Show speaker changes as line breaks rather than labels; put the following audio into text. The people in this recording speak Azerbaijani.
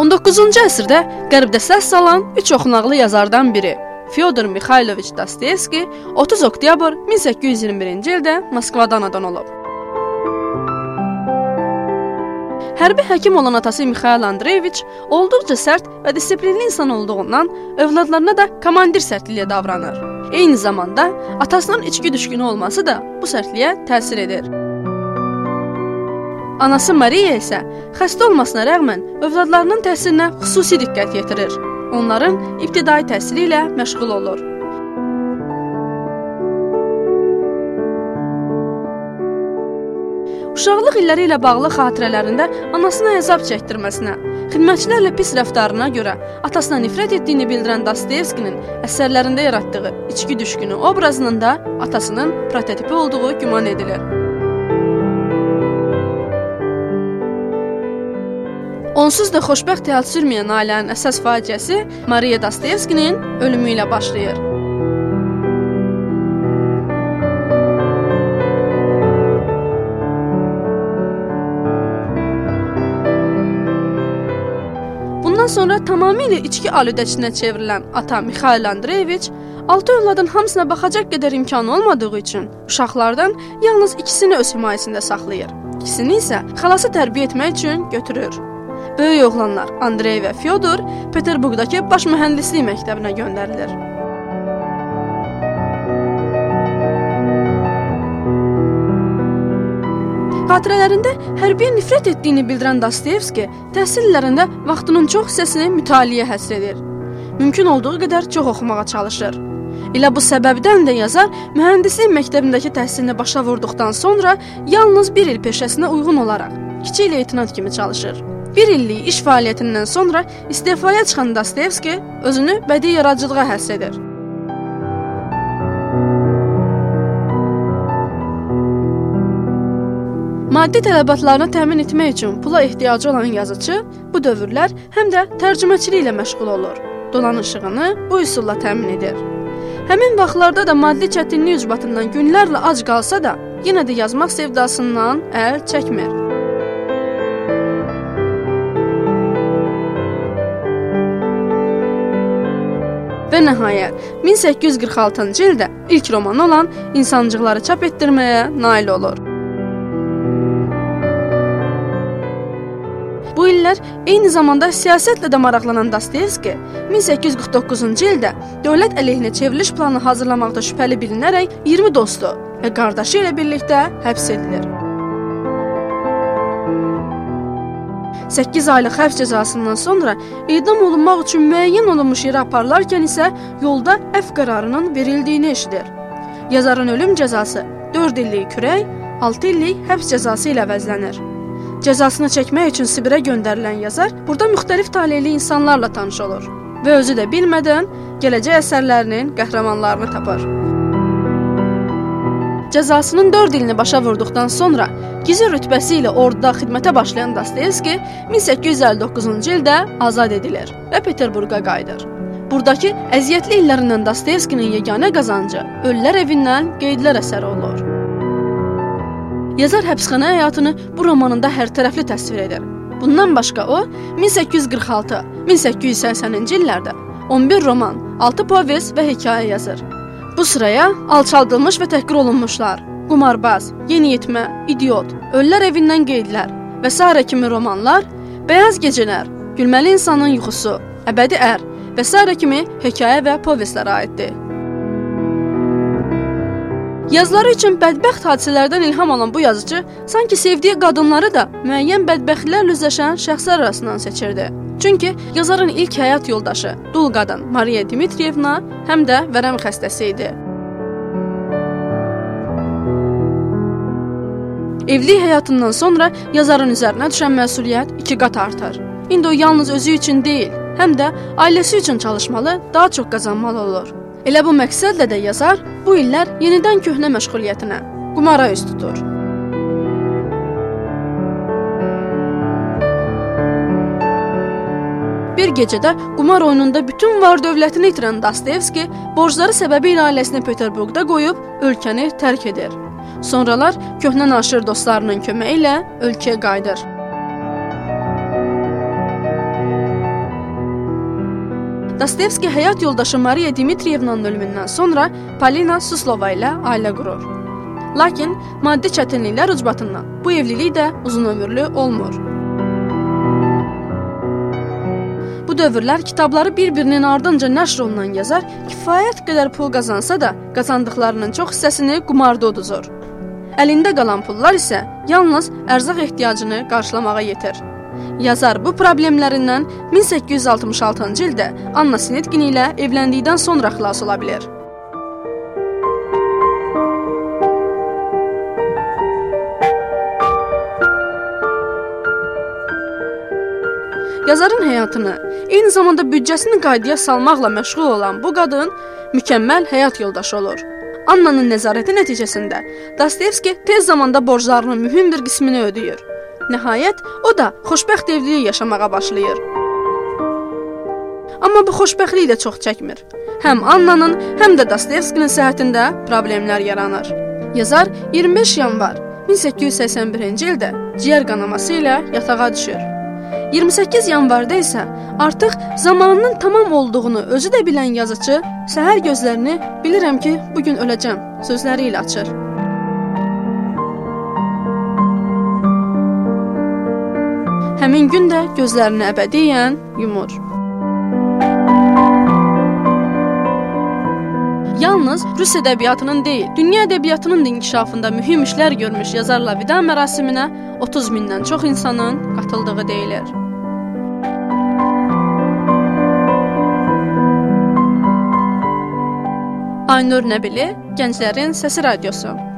19-cu əsrdə Qərbdə səs salan üç oxunaqlı yazardan biri Fyodor Mixayloviç Dostoyevski 30 oktyabr 1821-ci ildə Moskvada anadan olub. Hərbi həkim olan atası Mixail Andreyeviç olduqca sərt və disiplinli insan olduğundan övladlarına da komandir sərtliyi davranır. Eyni zamanda atasının içki düşkünü olması da bu sərtliyə təsir edir. Anası Mariya isə xəstə olmasına rəğmən övladlarının təhsilinə xüsusi diqqət yetirir. Onların ibtidai təhsili ilə məşğul olur. Uşaqlıq illəri ilə bağlı xatirələrində anasına əzab çəkdirməsinə, xidmətçilərlə pis rəftarına görə atasına nifrət etdiyini bildirən Dostoyevskinin əsərlərində yaratdığı içki düşkünü obrazının da atasının prototipi olduğu güman edilir. Onsuz da xoşbəxt həyat sürməyən ailənin əsas faciəsi Mariya Dostoyevskinin ölümü ilə başlayır. sonra tamamilə içki aludəçisinə çevrilən ata Mixail Andreyeviç altı övladın hamısına baxacaq qədər imkanı olmadığı üçün uşaqlardan yalnız ikisini öz himayəsində saxlayır. İkisini isə xalası tərbiyə etmək üçün götürür. Böyük oğlanlar Andrey və Fyodor Peterburqdakı baş mühəndislik məktəbinə göndərilir. Xatirələrində hərbiyə nifrət etdiyini bildirən Dostoyevski təhsil illərində vaxtının çox hissəsini mütaliəyə həsr edir. Mümkün olduğu qədər çox oxumağa çalışır. Elə bu səbəbdən də yazar mühəndislik məktəbindəki təhsilini başa vurduqdan sonra yalnız 1 il peşəsinə uyğun olaraq kiçik leytenant kimi çalışır. 1 illik iş fəaliyyətindən sonra istefaya çıxan Dostoyevski özünü bədii yaradıcılığa həsr edir. Maddi tələbatlarını təmin etmək üçün pula ehtiyacı olan yazıçı bu dövrlər həm də tərcüməçiliklə məşğul olur. Dolanışığını bu üsulla təmin edir. Həmin vaxtlarda da maddi çətinlik ucbatından günlərlə ac qalsa da, yenə də yazmaq sevdasından əl çəkmir. Və nəhayət 1846-cı ildə ilk romanı olan İnsancıqları çap etdirməyə nail olur. Bu illər eyni zamanda siyasətlə də maraqlanan Dostoyevski 1849-cu ildə dövlət əleyhinə çevriliş planı hazırlamaqda şübhəli bilinərək 20 dostu və qardaşı ilə birlikdə həbs edilir. 8 aylıq həbs cəzasından sonra edam olunmaq üçün müəyyən olunmuş yerə aparılarkən isə yolda əf qərarının verildiyini eşidir. Yazarın ölüm cəzası 4 illik kürək, 6 illik həbs cəzası ilə əvəzlənir. Cəzasını çəkmək üçün Sibirə göndərilən yazar burada müxtəlif taleyli insanlarla tanış olur və özü də bilmədən gələcək əsərlərinin qəhrəmanlarını tapar. Cəzasının 4 ilini başa vurduqdan sonra gizli rütbəsi ilə orduda xidmətə başlayan Dostoyevski 1859-cu ildə azad edilir və Peterburqa qayıdır. Buradakı əziyyətli illərindən Dostoyevskinin yeganə qazancı Ölülər evindən qeydlər əsəri olur. Yazar həbsxana həyatını bu romanında hərtərəfli təsvir edir. Bundan başqa o 1846-1880-ci illərdə 11 roman, 6 povest və hekayə yazır. Bu sıraya alçaldılmış və təhqir olunmuşlar, Qumarbaz, Yeniyetmə, İdiot, Ölülər evindən qeydlər və sairə kimi romanlar, Bəyaz gecələr, Gülməli insanın yuxusu, Əbədi ər və sairə kimi hekayə və povestlər aiddir. Yazıları üçün bədbəxt hadisələrdən ilham alan bu yazıcı sanki sevdiyi qadınları da müəyyən bədbəxtliklərlə üzləşən şəxslər arasından seçirdi. Çünki yazarın ilk həyat yoldaşı dul qadın Mariya Dmitriyevna həm də vərəm xəstəsi idi. Evlilik həyatından sonra yazarın üzərinə düşən məsuliyyət iki qat artır. İndi o yalnız özü üçün deyil, həm də ailəsi üçün çalışmalı, daha çox qazanmalı olur. Elə bu məqsədlə də yazar bu illər yenidən köhnə məşğuliyyətinə, qumara üz tutur. Bir gecədə qumar oyununda bütün var-dövlətini itirən Dostoyevski borcları səbəbilə ailəsini Peterburqda qoyub ölkəni tərk edir. Sonralar köhnə naşir dostlarının köməyi ilə ölkəyə qayıdır. Dostoyevski həyat yoldaşı Mariya Dmitriyevnanın ölümündən sonra Polina Suslova ilə ailə qurur. Lakin maddi çətinliklər ucbatından bu evlilik də uzunömürlü olmur. Bu dövrlər kitabları bir-birinin ardınca nəşr olunan yazar kifayət qədər pul qazansa da, qazandıqlarının çox hissəsini qumarda uduzur. Əlində qalan pullar isə yalnız ərzaq ehtiyacını qarşılamağa yetir. Yazar bu problemlərindən 1866-cı ildə Anna Snetkin ilə evləndikdən sonra xilas ola bilər. Yazarın həyatını, eyni zamanda büdcəsini qaydaya salmaqla məşğul olan bu qadın mükəmməl həyat yoldaşı olur. Annanın nəzarəti nəticəsində Dostoyevski tez zamanda borclarının mühüm bir qismini ödəyir. Nəhayət, o da xoşbəxt evlilik yaşamağa başlayır. Amma bu xoşbəxtlik də çox çəkmir. Həm Annanın, həm də Dostoyevskinin səhhətində problemlər yaranır. Yazar 25 yanvar 1881-ci ildə ciyər qanaması ilə yatağa düşür. 28 yanvarda isə artıq zamanının tamam olduğunu özü də bilən yazıçı səhər gözlərini bilirəm ki, bu gün öləcəm sözləri ilə açır. Həmin gün də gözlərini əbədiyyən yumur. Yalnız Rus ədəbiyyatının deyil, dünya ədəbiyyatının da inkişafında mühüm işlər görmüş yazarla vida mərasiminə 30 mindən çox insanın qatıldığı deyilir. Aynur Nəbili, Gənclərin Səsi Radiosu.